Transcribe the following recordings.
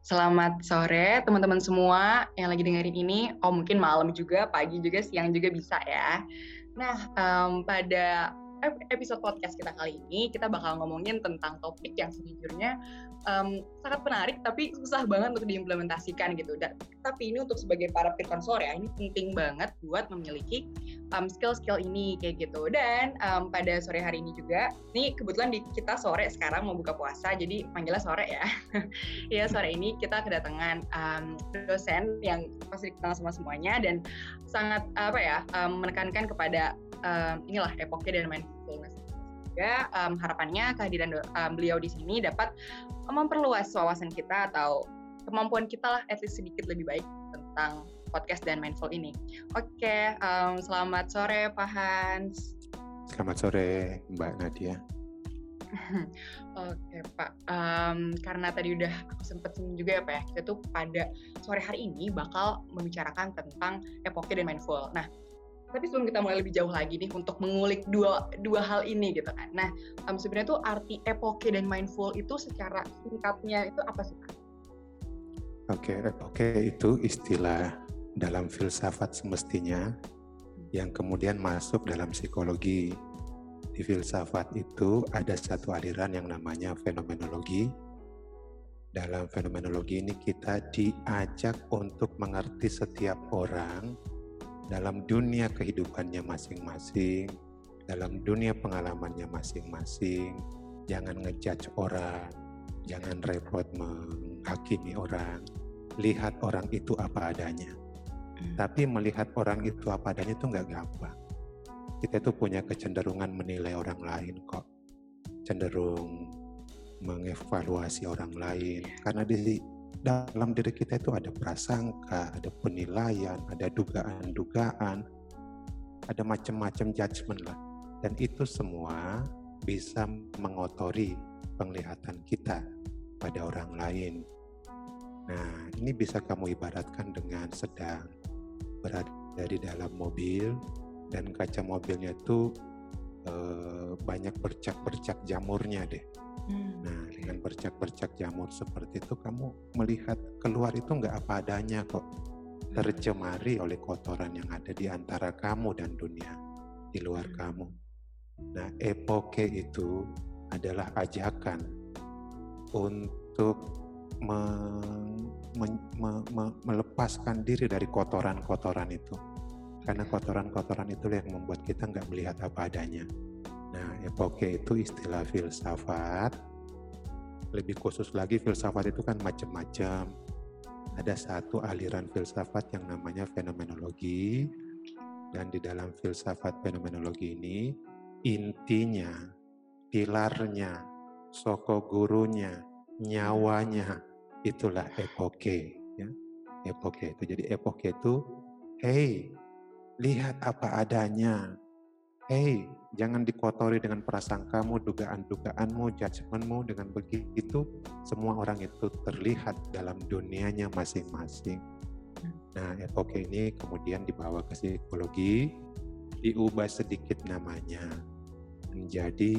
Selamat sore teman-teman semua yang lagi dengerin ini. Oh mungkin malam juga, pagi juga, siang juga bisa ya. Nah um, pada episode podcast kita kali ini kita bakal ngomongin tentang topik yang sejujurnya um, sangat menarik tapi susah banget untuk diimplementasikan gitu. Dan, tapi ini untuk sebagai para pirkonsor ya, ini penting banget buat memiliki um, skill-skill ini kayak gitu. Dan um, pada sore hari ini juga, ini kebetulan di, kita sore sekarang mau buka puasa, jadi panggilnya sore ya. ya sore ini kita kedatangan um, dosen yang pasti dikenal sama semuanya dan sangat apa ya um, menekankan kepada um, inilah epoke dan mindfulness juga um, harapannya kehadiran um, beliau di sini dapat memperluas wawasan kita atau kemampuan kita lah at least sedikit lebih baik tentang podcast dan mindful ini. Oke, um, selamat sore Pak Hans. Selamat sore Mbak Nadia. Oke Pak, um, karena tadi udah aku sempat juga ya Pak ya, kita tuh pada sore hari ini bakal membicarakan tentang epoke dan mindful. Nah, tapi sebelum kita mulai lebih jauh lagi nih untuk mengulik dua dua hal ini gitu kan. Nah, um, sebenarnya tuh arti epoke dan mindful itu secara singkatnya itu apa sih Pak? Oke, epoke itu istilah dalam filsafat semestinya yang kemudian masuk dalam psikologi. Di filsafat itu ada satu aliran yang namanya fenomenologi. Dalam fenomenologi ini kita diajak untuk mengerti setiap orang dalam dunia kehidupannya masing-masing, dalam dunia pengalamannya masing-masing. Jangan ngejudge orang, jangan repot menghakimi orang. Lihat orang itu apa adanya. Hmm. Tapi melihat orang itu apa adanya itu nggak gampang. Kita itu punya kecenderungan menilai orang lain kok. Cenderung mengevaluasi orang lain. Karena di dalam diri kita itu ada prasangka, ada penilaian, ada dugaan-dugaan, ada macam-macam judgement lah. Dan itu semua bisa mengotori penglihatan kita pada orang lain. Nah, ini bisa kamu ibaratkan dengan sedang berada di dalam mobil dan kaca mobilnya itu eh, banyak bercak-bercak jamurnya deh. Hmm. Nah, dengan bercak-bercak jamur seperti itu, kamu melihat keluar itu nggak apa adanya kok. Tercemari oleh kotoran yang ada di antara kamu dan dunia di luar hmm. kamu. Nah, epoke itu adalah ajakan untuk me, me, me, me, melepaskan diri dari kotoran-kotoran itu. Karena kotoran-kotoran itu yang membuat kita nggak melihat apa adanya. Nah, epoke itu istilah filsafat. Lebih khusus lagi filsafat itu kan macam-macam. Ada satu aliran filsafat yang namanya fenomenologi. Dan di dalam filsafat fenomenologi ini, intinya, pilarnya, soko gurunya, nyawanya, itulah epoke. Ya. Epoke itu. Jadi epoke itu, hey, lihat apa adanya. Hey, Jangan dikotori dengan prasangkamu, dugaan-dugaanmu, judgementmu. Dengan begitu, semua orang itu terlihat dalam dunianya masing-masing. Nah, epoke ini kemudian dibawa ke psikologi, diubah sedikit namanya menjadi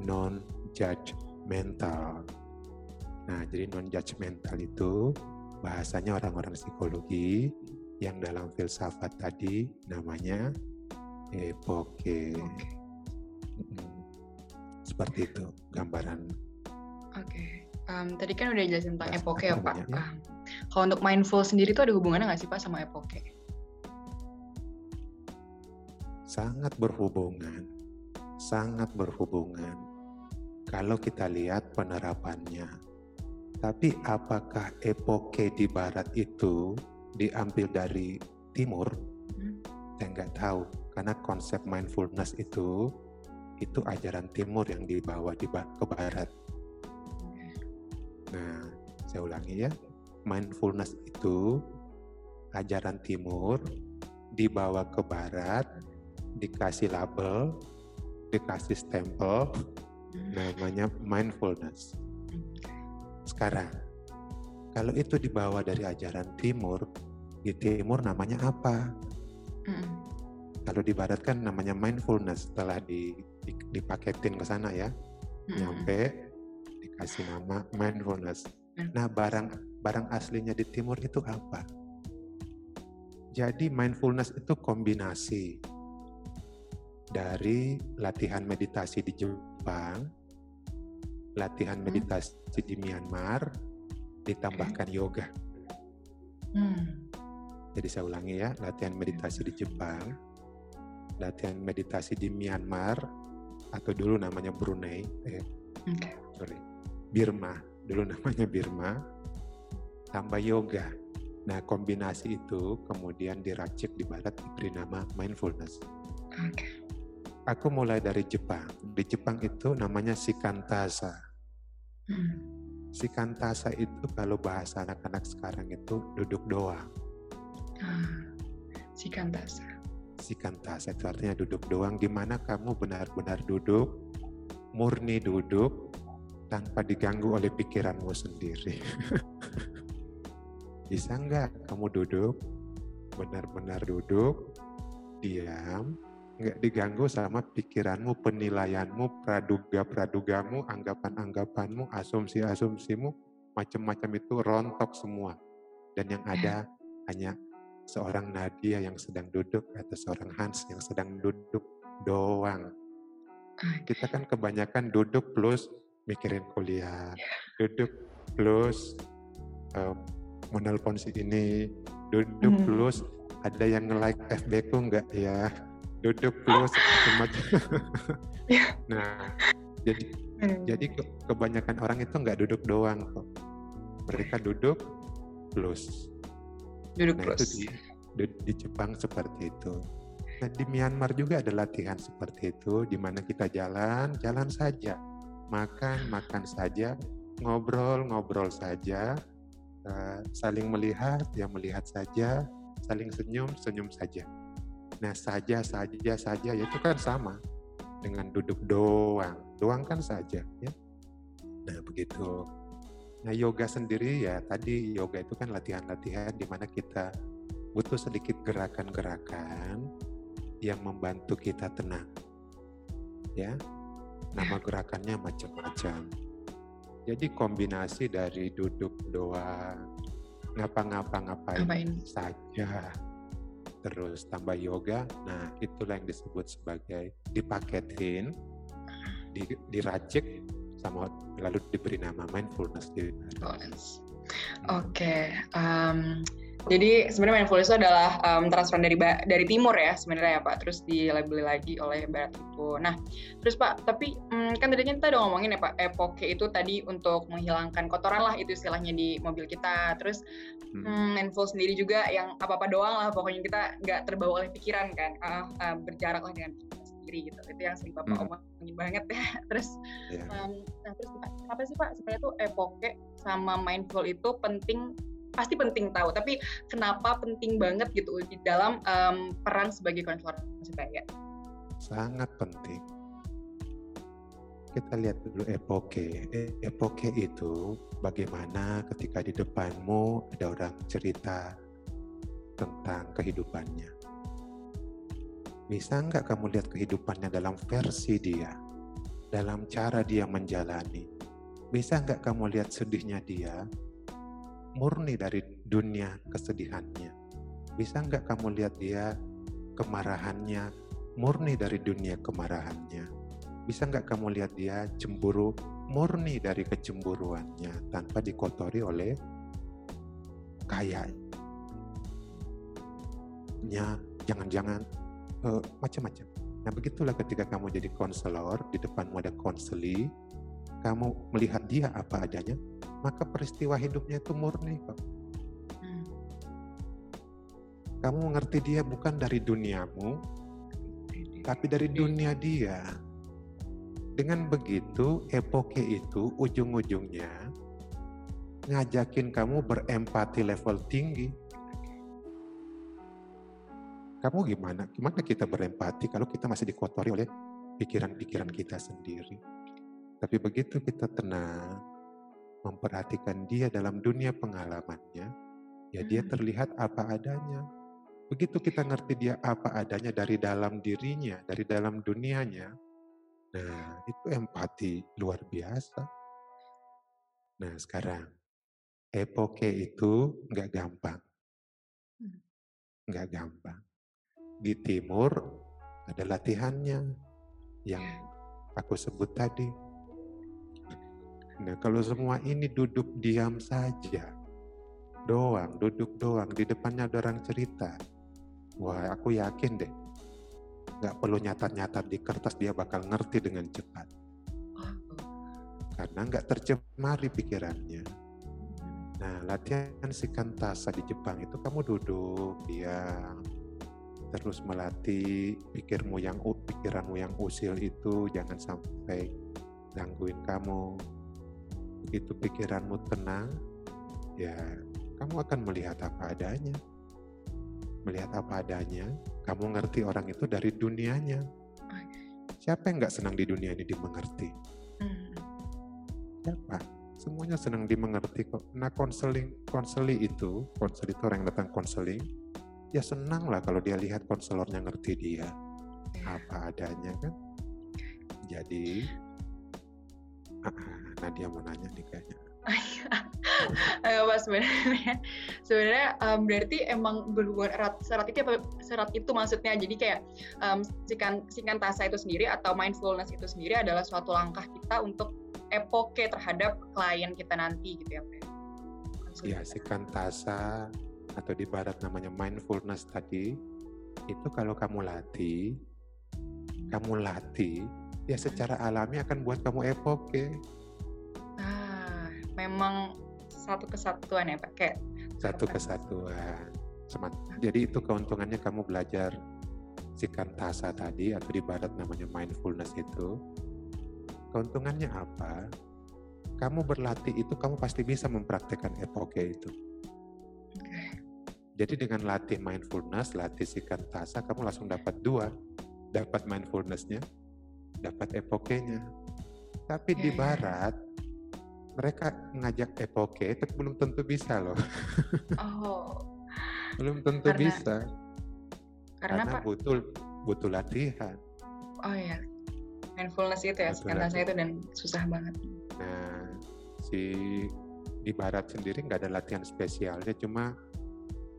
non-judgmental. Nah, jadi non-judgmental itu bahasanya orang-orang psikologi yang dalam filsafat tadi namanya epoke. Okay. Seperti itu gambaran. Oke. Okay. Um, tadi kan udah jelasin tentang epoke ya Pak. Ya. Um, kalau untuk mindful sendiri itu ada hubungannya nggak sih Pak sama epoke? Sangat berhubungan. Sangat berhubungan. Kalau kita lihat penerapannya. Tapi apakah epoke di barat itu diambil dari timur? Hmm. Saya nggak tahu. Karena konsep mindfulness itu itu ajaran timur yang dibawa di ke barat. Nah, saya ulangi ya. Mindfulness itu ajaran timur dibawa ke barat, dikasih label, dikasih stempel, namanya mindfulness. Sekarang, kalau itu dibawa dari ajaran timur, di timur namanya apa? Kalau di barat kan namanya mindfulness setelah di dipaketin ke sana ya, hmm. nyampe dikasih nama mindfulness. Hmm. Nah barang barang aslinya di timur itu apa? Jadi mindfulness itu kombinasi dari latihan meditasi di Jepang, latihan hmm. meditasi di Myanmar, ditambahkan yoga. Hmm. Jadi saya ulangi ya, latihan meditasi di Jepang, latihan meditasi di Myanmar, atau dulu namanya Brunei, eh, okay. sorry, Birma, dulu namanya Birma, tambah yoga. Nah kombinasi itu kemudian diracik di barat diberi nama mindfulness. Okay. Aku mulai dari Jepang. Di Jepang itu namanya sikantasa. Hmm. Sikantasa itu kalau bahasa anak-anak sekarang itu duduk doang. Ah, sikantasa. Sikantasa itu artinya duduk doang, di mana kamu benar-benar duduk, murni duduk, tanpa diganggu oleh pikiranmu sendiri. Bisa nggak kamu duduk, benar-benar duduk, diam, nggak diganggu sama pikiranmu, penilaianmu, praduga-pradugamu, anggapan-anggapanmu, asumsi-asumsimu, macam-macam itu rontok semua. Dan yang ada hanya seorang Nadia yang sedang duduk atau seorang Hans yang sedang duduk doang. Kita kan kebanyakan duduk plus mikirin kuliah, duduk plus uh, menelpon si ini, duduk hmm. plus ada yang nge-like FB ku enggak ya, duduk plus macam ya. nah, jadi hmm. jadi kebanyakan orang itu enggak duduk doang kok. Mereka duduk plus Duduk nah, Itu di, di, di Jepang seperti itu. Nah, di Myanmar juga ada latihan seperti itu, di mana kita jalan, jalan saja, makan, makan saja, ngobrol, ngobrol saja, uh, saling melihat, ya melihat saja, saling senyum, senyum saja. Nah, saja, saja, saja, ya itu kan sama dengan duduk doang, doang kan saja, ya. Nah, begitu. Nah, yoga sendiri ya tadi yoga itu kan latihan-latihan di mana kita butuh sedikit gerakan-gerakan yang membantu kita tenang. Ya. Nama gerakannya macam-macam. Jadi kombinasi dari duduk doang, ngapa-ngapa-ngapain saja, terus tambah yoga. Nah, itulah yang disebut sebagai dipaketin, diracik sama lalu diberi nama mindfulness. Mindfulness. Oke, okay. um, jadi sebenarnya mindfulness itu adalah um, transferan dari dari timur ya sebenarnya ya Pak, terus dilabeli lagi oleh barat itu. Nah, terus Pak, tapi um, kan tadinya kita udah ngomongin ya Pak, epoke itu tadi untuk menghilangkan kotoran lah itu istilahnya di mobil kita. Terus hmm. um, mindful sendiri juga yang apa-apa doang lah, pokoknya kita nggak terbawa oleh pikiran kan, uh, uh, berjarak lah dengan sendiri gitu itu yang sering bapak hmm. omongin banget ya terus yeah. um, nah terus apa sih pak sebenarnya tuh epoke sama mindful itu penting pasti penting tahu tapi kenapa penting banget gitu di dalam um, peran sebagai konselor supaya sangat penting. Kita lihat dulu epoke. Epoke itu bagaimana ketika di depanmu ada orang cerita tentang kehidupannya. Bisa nggak kamu lihat kehidupannya dalam versi dia, dalam cara dia menjalani? Bisa nggak kamu lihat sedihnya dia murni dari dunia kesedihannya? Bisa nggak kamu lihat dia kemarahannya murni dari dunia kemarahannya? Bisa nggak kamu lihat dia cemburu murni dari kecemburuannya tanpa dikotori oleh kayaknya jangan-jangan uh, macam-macam. Nah begitulah ketika kamu jadi konselor, di depanmu ada konseli, kamu melihat dia apa adanya, maka peristiwa hidupnya itu murni kok. Hmm. Kamu mengerti dia bukan dari duniamu, tapi dari dunia dia. Dengan begitu, epoke itu ujung-ujungnya ngajakin kamu berempati level tinggi kamu gimana? Gimana kita berempati kalau kita masih dikotori oleh pikiran-pikiran kita sendiri? Tapi begitu kita tenang, memperhatikan dia dalam dunia pengalamannya, ya dia hmm. terlihat apa adanya. Begitu kita ngerti dia apa adanya dari dalam dirinya, dari dalam dunianya, nah itu empati luar biasa. Nah sekarang, epoke itu nggak gampang. Hmm. Nggak gampang. Di timur ada latihannya yang aku sebut tadi. Nah kalau semua ini duduk diam saja, doang, duduk doang, di depannya ada orang cerita. Wah aku yakin deh, nggak perlu nyatat-nyatat di kertas dia bakal ngerti dengan cepat. Karena nggak tercemari pikirannya. Nah latihan sikantasa di Jepang itu kamu duduk diam, terus melatih pikirmu yang pikiranmu yang usil itu jangan sampai gangguin kamu begitu pikiranmu tenang ya kamu akan melihat apa adanya. Melihat apa adanya kamu ngerti orang itu dari dunianya. Siapa yang nggak senang di dunia ini dimengerti? Hmm. siapa? Semuanya senang dimengerti kok. Nah konseling konseli itu konsel itu orang yang datang konseling ya senang lah kalau dia lihat konselornya ngerti dia apa adanya kan? Jadi ah, ah, Nadia mau nanya nih kayaknya. Ayo Pak sebenarnya. Sebenarnya um, berarti emang berhubungan erat serat itu apa? Serat itu maksudnya? Jadi kayak um, sikan sikantasa itu sendiri atau mindfulness itu sendiri adalah suatu langkah kita untuk epoke terhadap klien kita nanti gitu ya Pak. ya sikantasa atau di barat namanya mindfulness tadi itu kalau kamu latih kamu latih ya secara alami akan buat kamu epoke memang satu kesatuan ya Pak kayak satu kesatuan Semat. Jadi itu keuntungannya kamu belajar sikantasa tadi atau di barat namanya mindfulness itu. Keuntungannya apa? Kamu berlatih itu kamu pasti bisa mempraktekkan epoke itu. Jadi dengan latih mindfulness, latih sikantasa, kamu langsung dapat dua. Dapat mindfulnessnya, dapat epokenya. Tapi di barat, mereka ngajak epoke itu belum tentu bisa loh. Oh, belum tentu Karena- bisa. karena, karena butuh butuh latihan. oh ya mindfulness itu ya Betul, sikantasa itu dan susah banget. Nah, si di barat sendiri nggak ada latihan spesialnya, cuma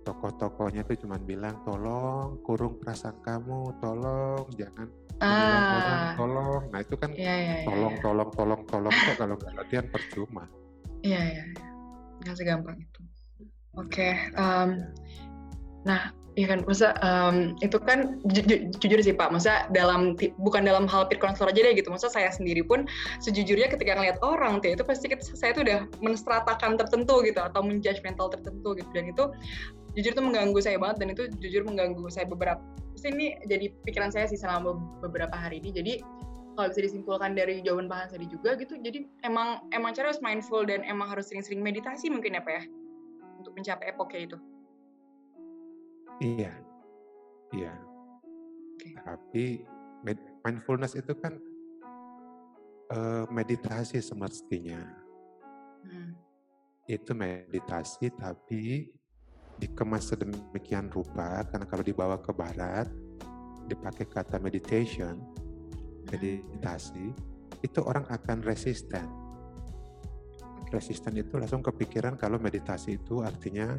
tokoh-tokohnya itu cuma bilang tolong kurung perasaan kamu, tolong jangan orang, Ah, tolong. Nah itu kan iya iya. tolong, tolong, tolong, tolong kok kalau nggak latihan percuma. Iya iya. iya. Nggak segampang itu. Oke, em, nah Iya kan, masa em, itu kan ju- ju- jujur sih Pak, masa dalam bukan dalam hal peer counselor aja deh gitu, masa saya sendiri pun sejujurnya ketika ngeliat orang tuh itu pasti kita, saya tuh udah menstratakan tertentu gitu atau menjudgmental tertentu gitu dan itu jujur tuh mengganggu saya banget dan itu jujur mengganggu saya beberapa. Terus ini jadi pikiran saya sih selama be- beberapa hari ini. Jadi kalau bisa disimpulkan dari jawaban Pak Hans tadi juga gitu, jadi emang emang cara harus mindful dan emang harus sering-sering meditasi mungkin ya Pak ya untuk mencapai epoke itu. Iya, iya. Oke. Tapi med- mindfulness itu kan eh, meditasi semestinya. Hmm. Itu meditasi tapi dikemas sedemikian rupa karena kalau dibawa ke barat dipakai kata meditation, meditasi, itu orang akan resisten. Resisten itu langsung kepikiran kalau meditasi itu artinya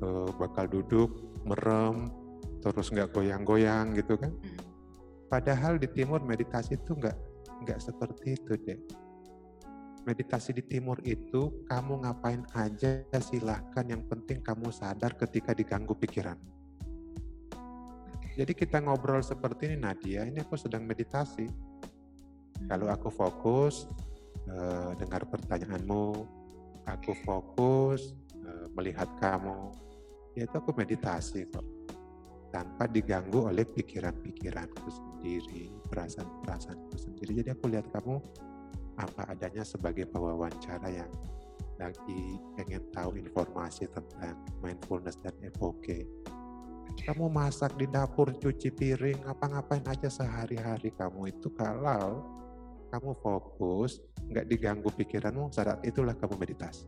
eh, bakal duduk, merem, terus nggak goyang-goyang gitu kan. Hmm. Padahal di timur meditasi itu nggak nggak seperti itu deh. Meditasi di timur itu kamu ngapain aja silahkan yang penting kamu sadar ketika diganggu pikiran. Jadi kita ngobrol seperti ini Nadia, ini aku sedang meditasi. Kalau aku fokus eh, dengar pertanyaanmu, aku fokus eh, melihat kamu, ya itu aku meditasi kok. Tanpa diganggu oleh pikiran-pikiranku sendiri, perasaan-perasaanku sendiri. Jadi aku lihat kamu apa adanya sebagai pewawancara yang lagi pengen tahu informasi tentang mindfulness dan epoke. Kamu masak di dapur, cuci piring, apa-ngapain aja sehari-hari kamu itu kalau kamu fokus, nggak diganggu pikiranmu, saat itulah kamu meditasi.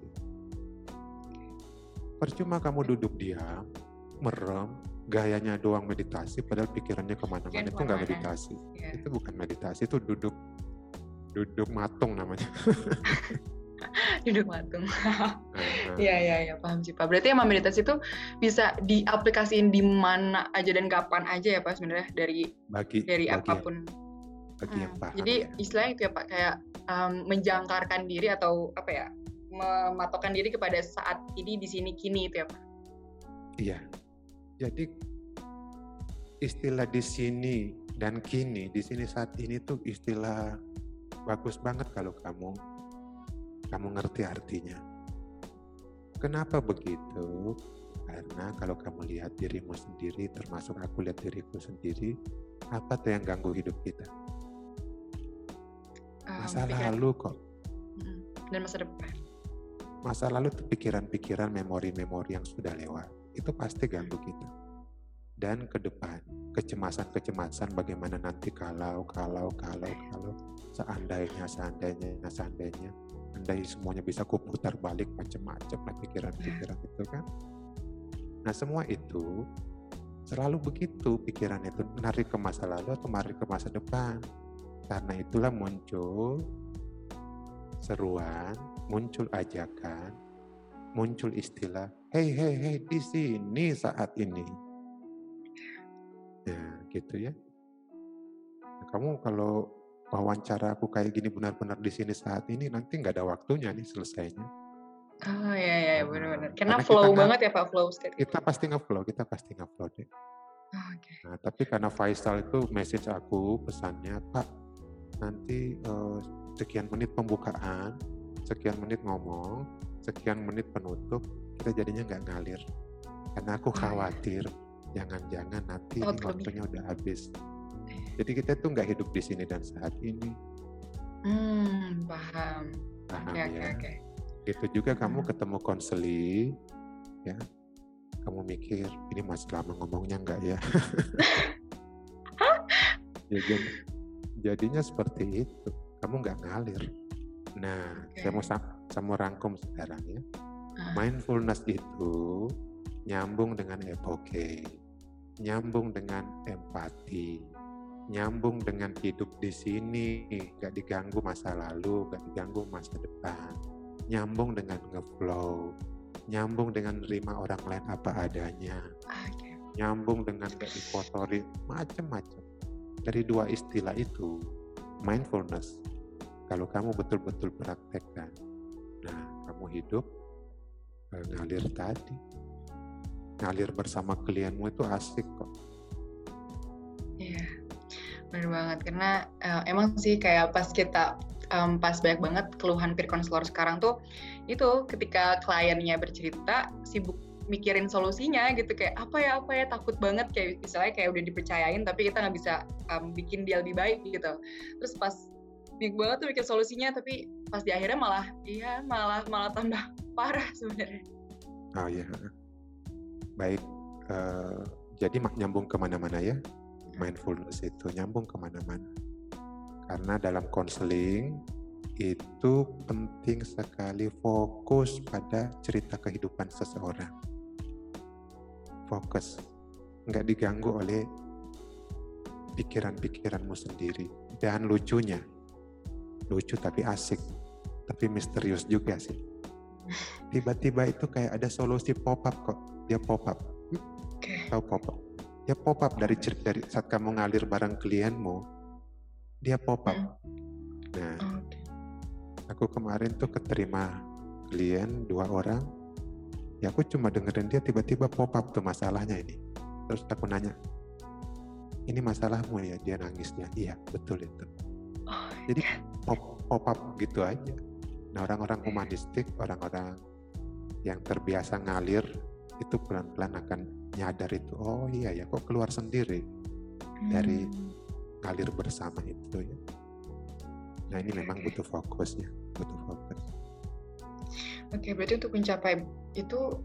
Percuma kamu duduk diam, merem, gayanya doang meditasi, padahal pikirannya ke mana-mana itu nggak meditasi. Ya. Itu bukan meditasi, itu duduk duduk matung namanya. duduk matung. Iya iya iya paham sih Pak. Berarti emang meditasi itu bisa diaplikasiin di mana aja dan kapan aja ya Pak sebenarnya dari bagi dari bagi apa pun. bagi yang Hmm, paham Jadi ya. istilahnya itu ya Pak kayak em, menjangkarkan diri atau apa ya mematokkan diri kepada saat ini di sini kini itu ya Pak. Iya. Jadi istilah di sini dan kini, di sini saat ini tuh istilah bagus banget kalau kamu kamu ngerti artinya. Kenapa begitu? Karena kalau kamu lihat dirimu sendiri, termasuk aku lihat diriku sendiri, apa tuh yang ganggu hidup kita? Em, Masa pikiran- lalu kok. Dan masa depan. Masa lalu tuh pikiran-pikiran, memori-memori yang sudah lewat. Itu pasti ganggu kita. Dan ke depan, kecemasan-kecemasan bagaimana nanti kalau, kalau, kalau, kalau, seandainya, seandainya, seandainya, andai semuanya bisa kuputar balik macam-macam lah pikiran-pikiran itu kan. Nah semua itu selalu begitu pikiran itu menarik ke masa lalu atau menarik ke masa depan. Karena itulah muncul seruan, muncul ajakan, muncul istilah, hei hei hei di sini saat ini. Nah, gitu ya. Kamu kalau wawancara aku kayak gini benar-benar di sini saat ini nanti nggak ada waktunya nih selesainya. Oh iya iya benar-benar. Karena Karena flow kita nggak- banget ya Pak flow state. Kita pasti ngeflow, kita pasti ngeflow deh. Oh, Oke. Nah, tapi karena Faisal itu message aku pesannya, Pak, nanti eh, sekian menit pembukaan, sekian menit ngomong, sekian menit penutup, kita jadinya nggak ngalir. Karena aku Oh, iya. Jangan-jangan nanti Oh, waktunya udah habis. Jadi kita tuh nggak hidup di sini dan saat ini, Hmm, paham. paham oke ya? oke. Itu juga kamu Hmm. ketemu konseling, ya, kamu mikir ini masih lama ngomongnya nggak ya? Ya, jadi- jadinya seperti itu, kamu nggak ngalir. Nah, saya mau saya mau rangkum sekarang ya. Ah. Mindfulness itu nyambung dengan epoke, nyambung dengan empati, nyambung dengan hidup di sini, nggak diganggu masa lalu, nggak diganggu masa depan, nyambung dengan ngeflow, nyambung dengan nerima orang lain apa adanya, Oke. nyambung dengan gak dikotori, macam-macam. Dari dua istilah itu, mindfulness, kalau kamu betul-betul praktekkan, nah kamu hidup ngalir tadi. Ngalir bersama klienmu itu asik kok. Iya, benar banget. Karena eh, emang sih kayak pas kita em, pas banyak banget keluhan peer counselor sekarang tuh itu ketika kliennya bercerita sibuk mikirin solusinya gitu kayak apa ya apa ya takut banget kayak misalnya kayak udah dipercayain tapi kita nggak bisa em, bikin dia lebih baik gitu. Terus pas bingung banget tuh bikin solusinya tapi pas di akhirnya malah iya malah malah tambah parah sebenarnya. Oh ya, baik. eh, jadi mak- nyambung ke mana-mana ya, mindfulness itu nyambung ke mana-mana. Karena dalam konseling itu penting sekali fokus pada cerita kehidupan seseorang. Fokus, nggak diganggu oleh pikiran-pikiranmu sendiri. Dan lucunya, lucu tapi asik, tapi misterius juga sih. Tiba-tiba itu kayak ada solusi pop up kok, dia pop up. Oke. Tahu pop up? Dia pop up dari cer- dari saat kamu ngalir bareng klienmu, dia pop up. Nah, Oke. aku kemarin tuh keterima klien dua orang ya aku cuma dengerin dia tiba-tiba pop up tuh masalahnya ini terus aku nanya ini masalahmu ya dia nangisnya iya betul itu Oh, jadi pop, pop up gitu aja nah orang-orang humanistik orang-orang yang terbiasa ngalir itu pelan-pelan akan nyadar itu oh iya ya kok keluar sendiri dari Hmm. ngalir bersama itu ya nah ini memang butuh fokusnya butuh fokus Oke, berarti untuk mencapai itu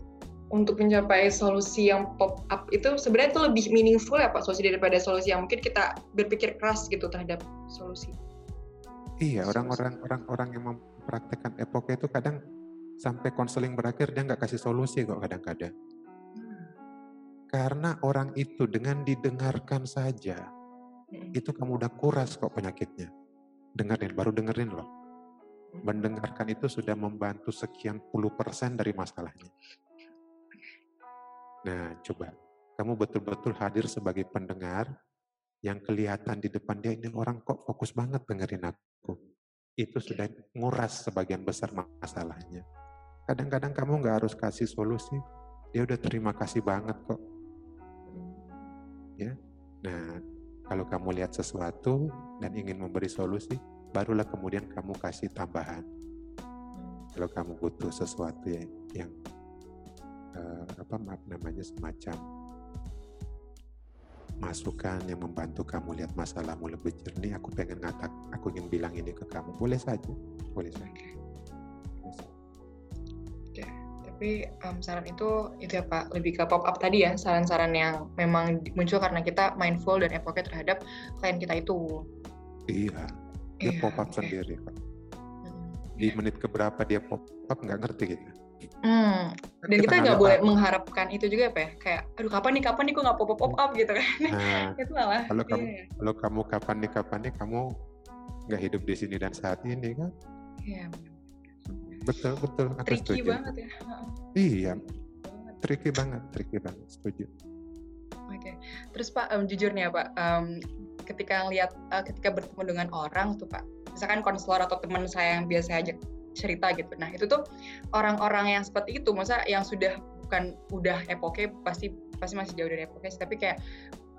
untuk mencapai solusi yang pop up itu sebenarnya itu lebih meaningful ya Pak solusi daripada solusi yang mungkin kita berpikir keras gitu terhadap solusi. Iya, orang-orang orang-orang yang mempraktekkan epoke itu kadang sampai konseling berakhir dia nggak kasih solusi kok kadang-kadang. Karena orang itu dengan didengarkan saja, Hmm. itu kamu udah kuras kok penyakitnya. Dengerin, baru dengerin loh. Mendengarkan itu sudah membantu sekian puluh persen dari masalahnya. Nah, coba kamu betul-betul hadir sebagai pendengar yang kelihatan di depan dia ini orang kok fokus banget dengerin aku. Itu sudah nguras sebagian besar masalahnya. Kadang-kadang kamu nggak harus kasih solusi, dia udah terima kasih banget kok. Ya, nah kalau kamu lihat sesuatu dan ingin memberi solusi, barulah kemudian kamu kasih tambahan. Kalau kamu butuh sesuatu yang, yang uh, apa namanya semacam masukan yang membantu kamu lihat masalahmu lebih jernih, aku pengen ngatak, aku ingin bilang ini ke kamu, boleh saja, boleh saja. Tapi um, saran itu itu ya Pak, lebih ke pop up tadi ya, saran-saran yang memang muncul karena kita mindful dan evoke terhadap klien kita itu. Iya, dia iya, pop up okay. sendiri Pak. Hmm. Di menit keberapa dia pop up nggak ngerti gitu. Hmm. Dan kita nggak boleh mengharapkan itu juga ya, kayak, aduh kapan nih kapan nih kok nggak pop pop up gitu kan? Nah, itu malah. Kalau kamu iya. kalau kamu kapan nih kapan nih kamu nggak hidup di sini dan saat ini kan? Iya. Betul betul. Aku tricky setuju. banget ya. Iya. Tricky banget, tricky banget. Setuju. Oke. Okay. Terus Pak, um, jujur nih ya Pak, um, ketika lihat uh, ketika bertemu dengan orang tuh Pak, misalkan konselor atau teman saya yang biasa ajak cerita gitu. Nah itu tuh orang-orang yang seperti itu, masa yang sudah bukan udah epoke pasti pasti masih jauh dari epoke, tapi kayak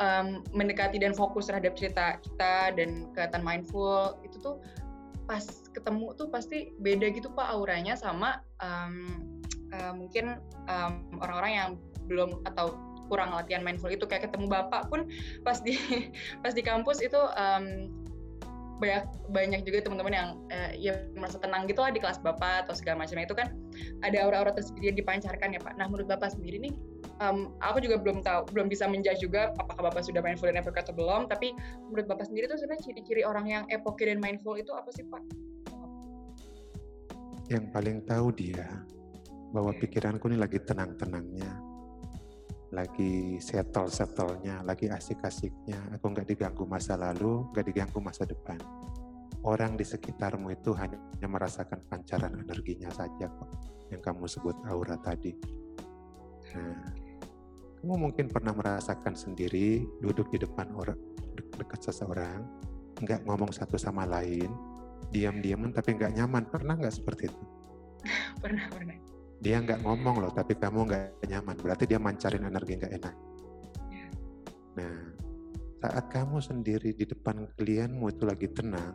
um, mendekati dan fokus terhadap cerita kita dan kelihatan mindful itu tuh pas ketemu tuh pasti beda gitu pak auranya sama um, uh, mungkin orang orang-orang yang belum atau kurang latihan mindful itu kayak ketemu bapak pun pas di pas di kampus itu um, banyak banyak juga teman-teman yang uh, ya merasa tenang gitu lah di kelas bapak atau segala macamnya itu kan ada aura-aura tersendiri yang dipancarkan ya pak. Nah menurut bapak sendiri nih, um, aku juga belum tahu, belum bisa menjudge juga apakah bapak sudah mindful dan epoke atau belum. Tapi menurut bapak sendiri itu sebenarnya ciri-ciri orang yang epoke dan mindful itu apa sih pak? Yang paling tahu dia bahwa pikiranku ini lagi tenang-tenangnya, lagi settle-settlenya, lagi asik-asiknya. Aku nggak diganggu masa lalu, nggak diganggu masa depan. Orang di sekitarmu itu hanya merasakan pancaran energinya saja kok, yang kamu sebut aura tadi. Nah, kamu mungkin pernah merasakan sendiri duduk di depan orang dekat seseorang, nggak ngomong satu sama lain, diam-diaman tapi nggak nyaman. Pernah nggak seperti itu? pernah, pernah dia nggak ngomong loh tapi kamu nggak nyaman berarti dia mancarin energi nggak enak ya. nah saat kamu sendiri di depan klienmu itu lagi tenang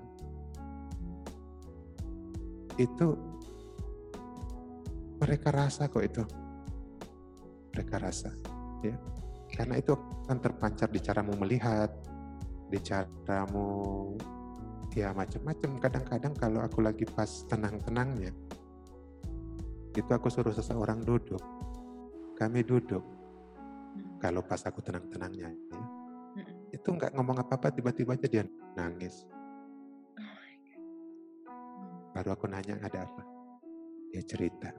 itu mereka rasa kok itu mereka rasa ya karena itu akan terpancar di caramu melihat di caramu ya macam-macam kadang-kadang kalau aku lagi pas tenang-tenangnya itu aku suruh seseorang duduk. Kami duduk. Hmm. Kalau pas aku tenang-tenangnya, ya, hmm. itu nggak ngomong apa-apa, tiba-tiba aja dia nangis. Oh hmm. Baru aku nanya ada apa? Dia cerita.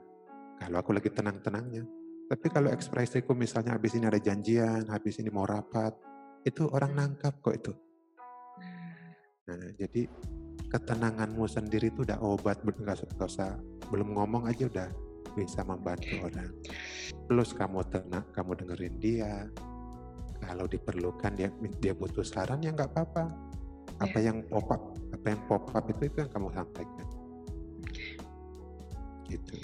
Kalau aku lagi tenang-tenangnya. Tapi kalau ekspresiku misalnya habis ini ada janjian, habis ini mau rapat, itu orang nangkap kok itu. Nah, jadi ketenanganmu sendiri itu udah obat, nggak usah belum ngomong aja udah bisa membantu orang. Plus kamu tenang, kamu dengerin dia. Kalau diperlukan dia dia butuh saran ya nggak apa-apa. Apa yeah. yang pop up, apa yang pop up itu itu yang kamu sampaikan. Gitu.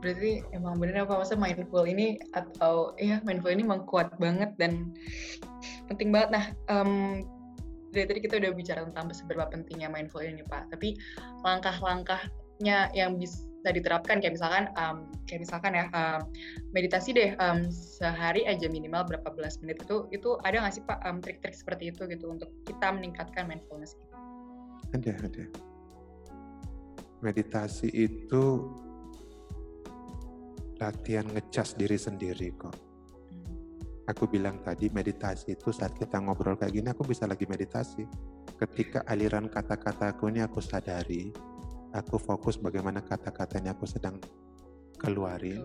Berarti emang benar apa masa mindful ini atau ya mindful ini memang kuat banget dan penting banget. Nah, um, dari tadi kita udah bicara tentang seberapa pentingnya mindful ini Pak. Tapi langkah-langkahnya yang bisa diterapkan kayak misalkan um, kayak misalkan ya um, meditasi deh um, sehari aja minimal berapa belas menit itu itu ada nggak sih pak um, trik-trik seperti itu gitu untuk kita meningkatkan mindfulness? Ada ada. Meditasi itu latihan ngecas diri sendiri kok. Hmm. Aku bilang tadi meditasi itu saat kita ngobrol kayak gini aku bisa lagi meditasi. Ketika aliran kata-kataku ini aku sadari, aku fokus bagaimana kata-katanya aku sedang keluarin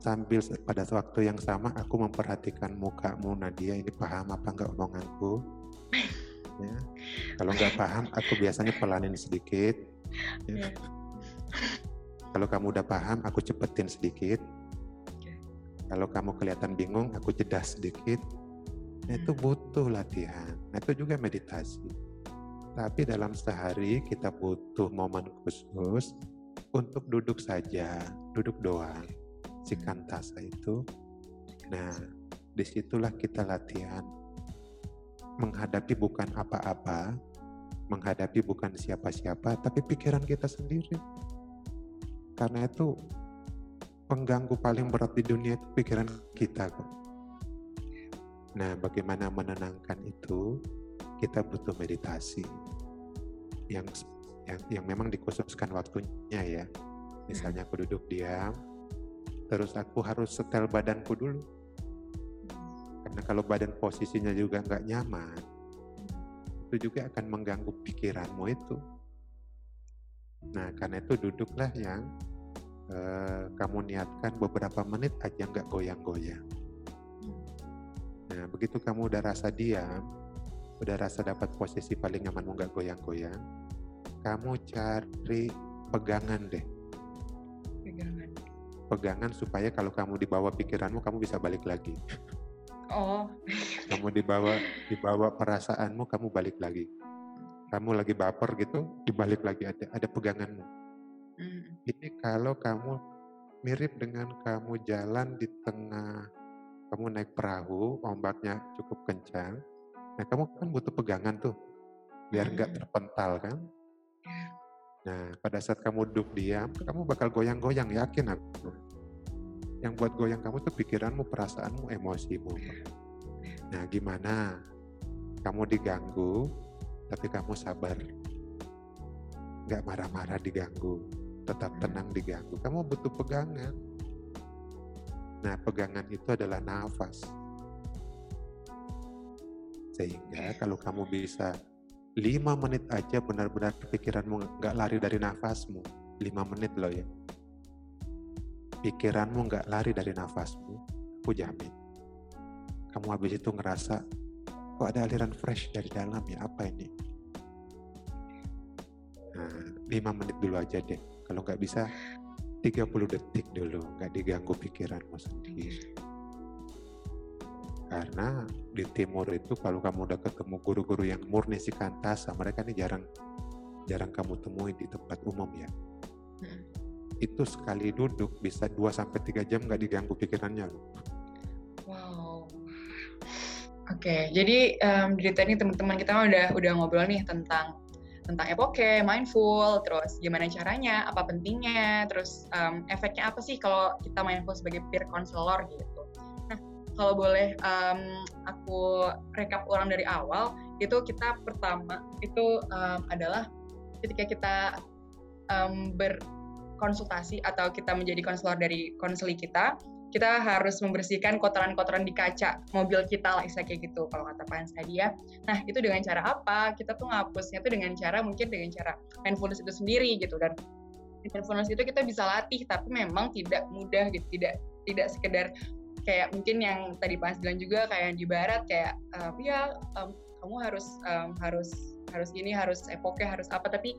sambil pada waktu yang sama aku memperhatikan mukamu Nadia ini paham apa enggak omonganku Ya. Kalau nggak paham, aku biasanya pelanin sedikit. Ya. Kalau kamu udah paham, aku cepetin sedikit. Kalau kamu kelihatan bingung, aku jeda sedikit. Nah, itu hmm. butuh latihan. Nah, itu juga meditasi. Tapi dalam sehari kita butuh momen khusus untuk duduk saja, duduk doang. Si kantasa itu. Nah, di situlah kita latihan menghadapi bukan apa-apa, menghadapi bukan siapa-siapa, tapi pikiran kita sendiri. Karena itu pengganggu paling berat di dunia itu pikiran kita kok. Nah, bagaimana menenangkan itu? Kita butuh meditasi yang yang, yang memang dikhususkan waktunya ya. Misalnya aku duduk diam, terus aku harus setel badanku dulu karena kalau badan posisinya juga nggak nyaman, itu juga akan mengganggu pikiranmu itu. Nah, karena itu duduklah yang eh, kamu niatkan beberapa menit aja nggak goyang-goyang. Nah, begitu kamu udah rasa diam, udah rasa dapat posisi paling nyaman nggak goyang-goyang, kamu cari pegangan deh. Pegangan. Pegangan supaya kalau kamu dibawa pikiranmu, kamu bisa balik lagi. Oh. kamu dibawa dibawa perasaanmu, kamu balik lagi. Kamu lagi baper gitu, dibalik lagi ada ada peganganmu. Mm. Ini kalau kamu mirip dengan kamu jalan di tengah, kamu naik perahu, ombaknya cukup kencang. Nah, kamu kan butuh pegangan tuh, biar nggak mm. terpental kan. Ya. Nah, pada saat kamu duduk diam, kamu bakal goyang-goyang, yakin aku yang buat goyang kamu tuh pikiranmu, perasaanmu, emosimu. Nah, gimana? Kamu diganggu, tapi kamu sabar. Gak marah-marah diganggu, tetap tenang diganggu. Kamu butuh pegangan. Nah, pegangan itu adalah nafas. Sehingga kalau kamu bisa lima menit aja benar-benar pikiranmu nggak lari dari nafasmu. Lima menit loh ya pikiranmu nggak lari dari nafasmu, aku jamin. Kamu habis itu ngerasa, kok ada aliran fresh dari dalam ya, apa ini? Nah, 5 menit dulu aja deh. Kalau nggak bisa, 30 detik dulu, nggak diganggu pikiranmu sendiri. Karena di timur itu kalau kamu udah ketemu guru-guru yang murni si kantasa, mereka ini jarang jarang kamu temui di tempat umum ya. Hmm itu sekali duduk bisa 2 sampai 3 jam nggak diganggu pikirannya Wow. Oke, okay, jadi um, di tadi teman-teman kita udah udah ngobrol nih tentang tentang epoke, mindful, terus gimana caranya, apa pentingnya, terus um, efeknya apa sih kalau kita mindful sebagai peer counselor gitu. Nah, kalau boleh um, aku rekap ulang dari awal, itu kita pertama itu um, adalah ketika kita um, ber konsultasi atau kita menjadi konselor dari konseli kita, kita harus membersihkan kotoran-kotoran di kaca mobil kita lah kayak gitu kalau kata Pak Hans tadi ya. Nah itu dengan cara apa? Kita tuh ngapusnya tuh dengan cara mungkin dengan cara mindfulness itu sendiri gitu dan mindfulness itu kita bisa latih tapi memang tidak mudah gitu tidak tidak sekedar kayak mungkin yang tadi Pak Hans bilang juga kayak di barat kayak um, ya um, kamu harus um, harus harus ini harus epoke harus apa tapi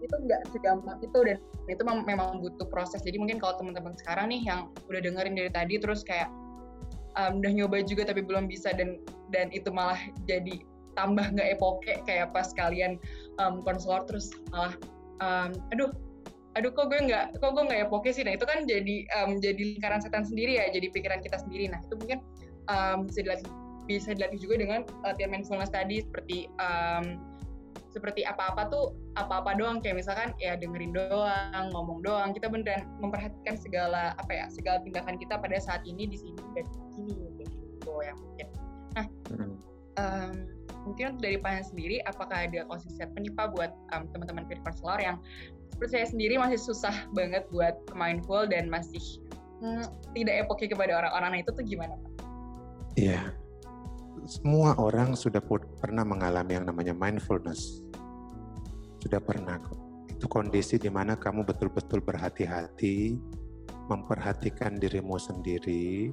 itu nggak segampang itu dan itu memang butuh proses. Jadi mungkin kalau teman-teman sekarang nih yang udah dengerin dari tadi terus kayak um, udah nyoba juga tapi belum bisa dan dan itu malah jadi tambah nggak epoke kayak pas kalian um, konselor terus malah um, aduh aduh kok gue nggak kok gue nggak epoke sih. Nah itu kan jadi um, jadi lingkaran setan sendiri ya jadi pikiran kita sendiri. Nah itu mungkin um, bisa dilatih bisa dilatih juga dengan latihan mindfulness tadi seperti um, seperti apa-apa tuh apa-apa doang kayak misalkan ya dengerin doang, ngomong doang. Kita beneran memperhatikan segala apa ya segala tindakan kita pada saat ini di sini dan di sini gitu yang mungkin. Nah, hmm. um, mungkin dari Pak sendiri, apakah ada closing statement nih Pak buat um, teman-teman peer counselor yang seperti saya sendiri masih susah banget buat mindful dan masih hmm, tidak epoki kepada orang-orang nah itu tuh gimana Pak? Iya, semua orang sudah pernah mengalami yang namanya mindfulness. Sudah pernah kok. Itu kondisi di mana kamu betul-betul berhati-hati, memperhatikan dirimu sendiri.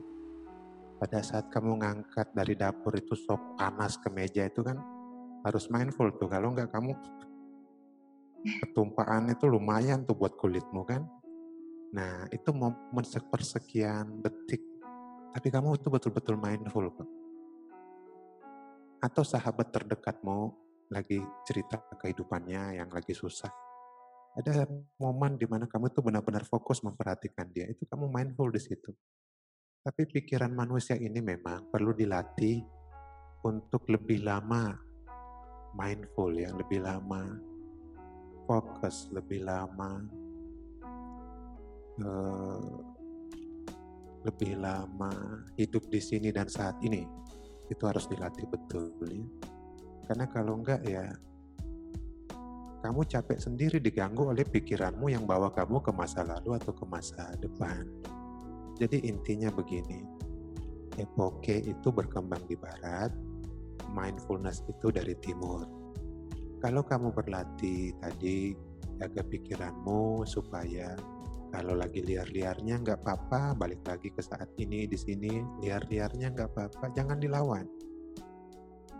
Pada saat kamu ngangkat dari dapur itu sop panas ke meja itu kan harus mindful tuh. Kalau nggak kamu ketumpahan itu lumayan tuh buat kulitmu kan. Nah, itu momen sepersekian detik. Tapi kamu itu betul-betul mindful kok. Atau sahabat terdekatmu lagi cerita kehidupannya yang lagi susah. Ada momen di mana kamu itu benar-benar fokus memperhatikan dia. Itu kamu mindful di situ. Tapi pikiran manusia ini memang perlu dilatih untuk lebih lama mindful ya, lebih lama fokus, lebih lama uh, lebih lama hidup di sini dan saat ini. Itu harus dilatih betul ya. Karena kalau enggak ya kamu capek sendiri diganggu oleh pikiranmu yang bawa kamu ke masa lalu atau ke masa depan. Jadi intinya begini, epoke itu berkembang di barat, mindfulness itu dari timur. Kalau kamu berlatih tadi jaga pikiranmu supaya kalau lagi liar-liarnya nggak apa-apa, balik lagi ke saat ini di sini liar-liarnya nggak apa-apa, jangan dilawan.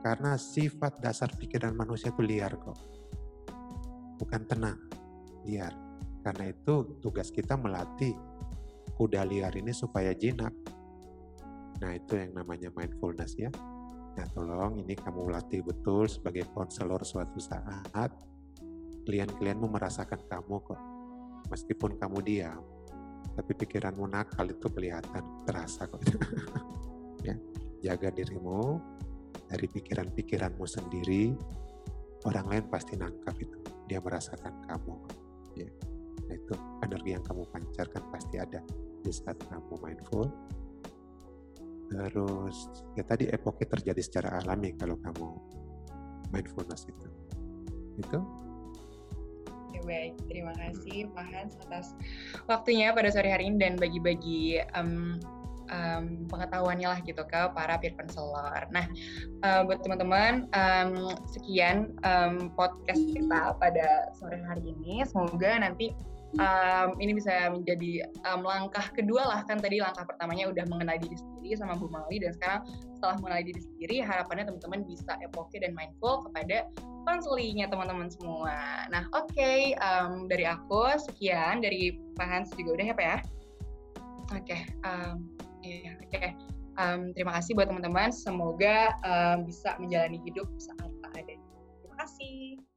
Karena sifat dasar pikiran manusia itu liar kok, bukan tenang, liar. Karena itu tugas kita melatih kuda liar ini supaya jinak. Nah itu yang namanya mindfulness ya. Nah, tolong ini kamu latih betul sebagai konselor suatu saat. Klien-klienmu merasakan kamu kok. Meskipun kamu diam, tapi pikiranmu nakal itu kelihatan, terasa kok. ya, jaga dirimu dari pikiran-pikiranmu sendiri. Orang lain pasti nangkap itu. Dia merasakan kamu. Ya. Nah, itu energi yang kamu pancarkan pasti ada di saat kamu mindful Terus ya tadi epoke terjadi secara alami kalau kamu mindfulness itu. Itu. Oke, baik, terima kasih Pak Hans atas waktunya pada sore hari ini dan bagi-bagi um, um, pengetahuannya lah gitu ke para peer counselor. Nah, uh, buat teman-teman, um, sekian um, podcast kita pada sore hari ini. Semoga nanti um, ini bisa menjadi um, langkah kedua lah kan tadi langkah pertamanya udah mengenal diri sendiri sama Bu Mali dan sekarang setelah mengenal diri sendiri harapannya teman-teman bisa epoke dan mindful kepada konselinya teman-teman semua. Nah oke okay, um, dari aku sekian dari Pak Hans juga udah ya Pak ya. Oke, okay, um, ya, oke. Um, terima kasih buat teman-teman. Semoga um, bisa menjalani hidup saat tak ada. Terima kasih.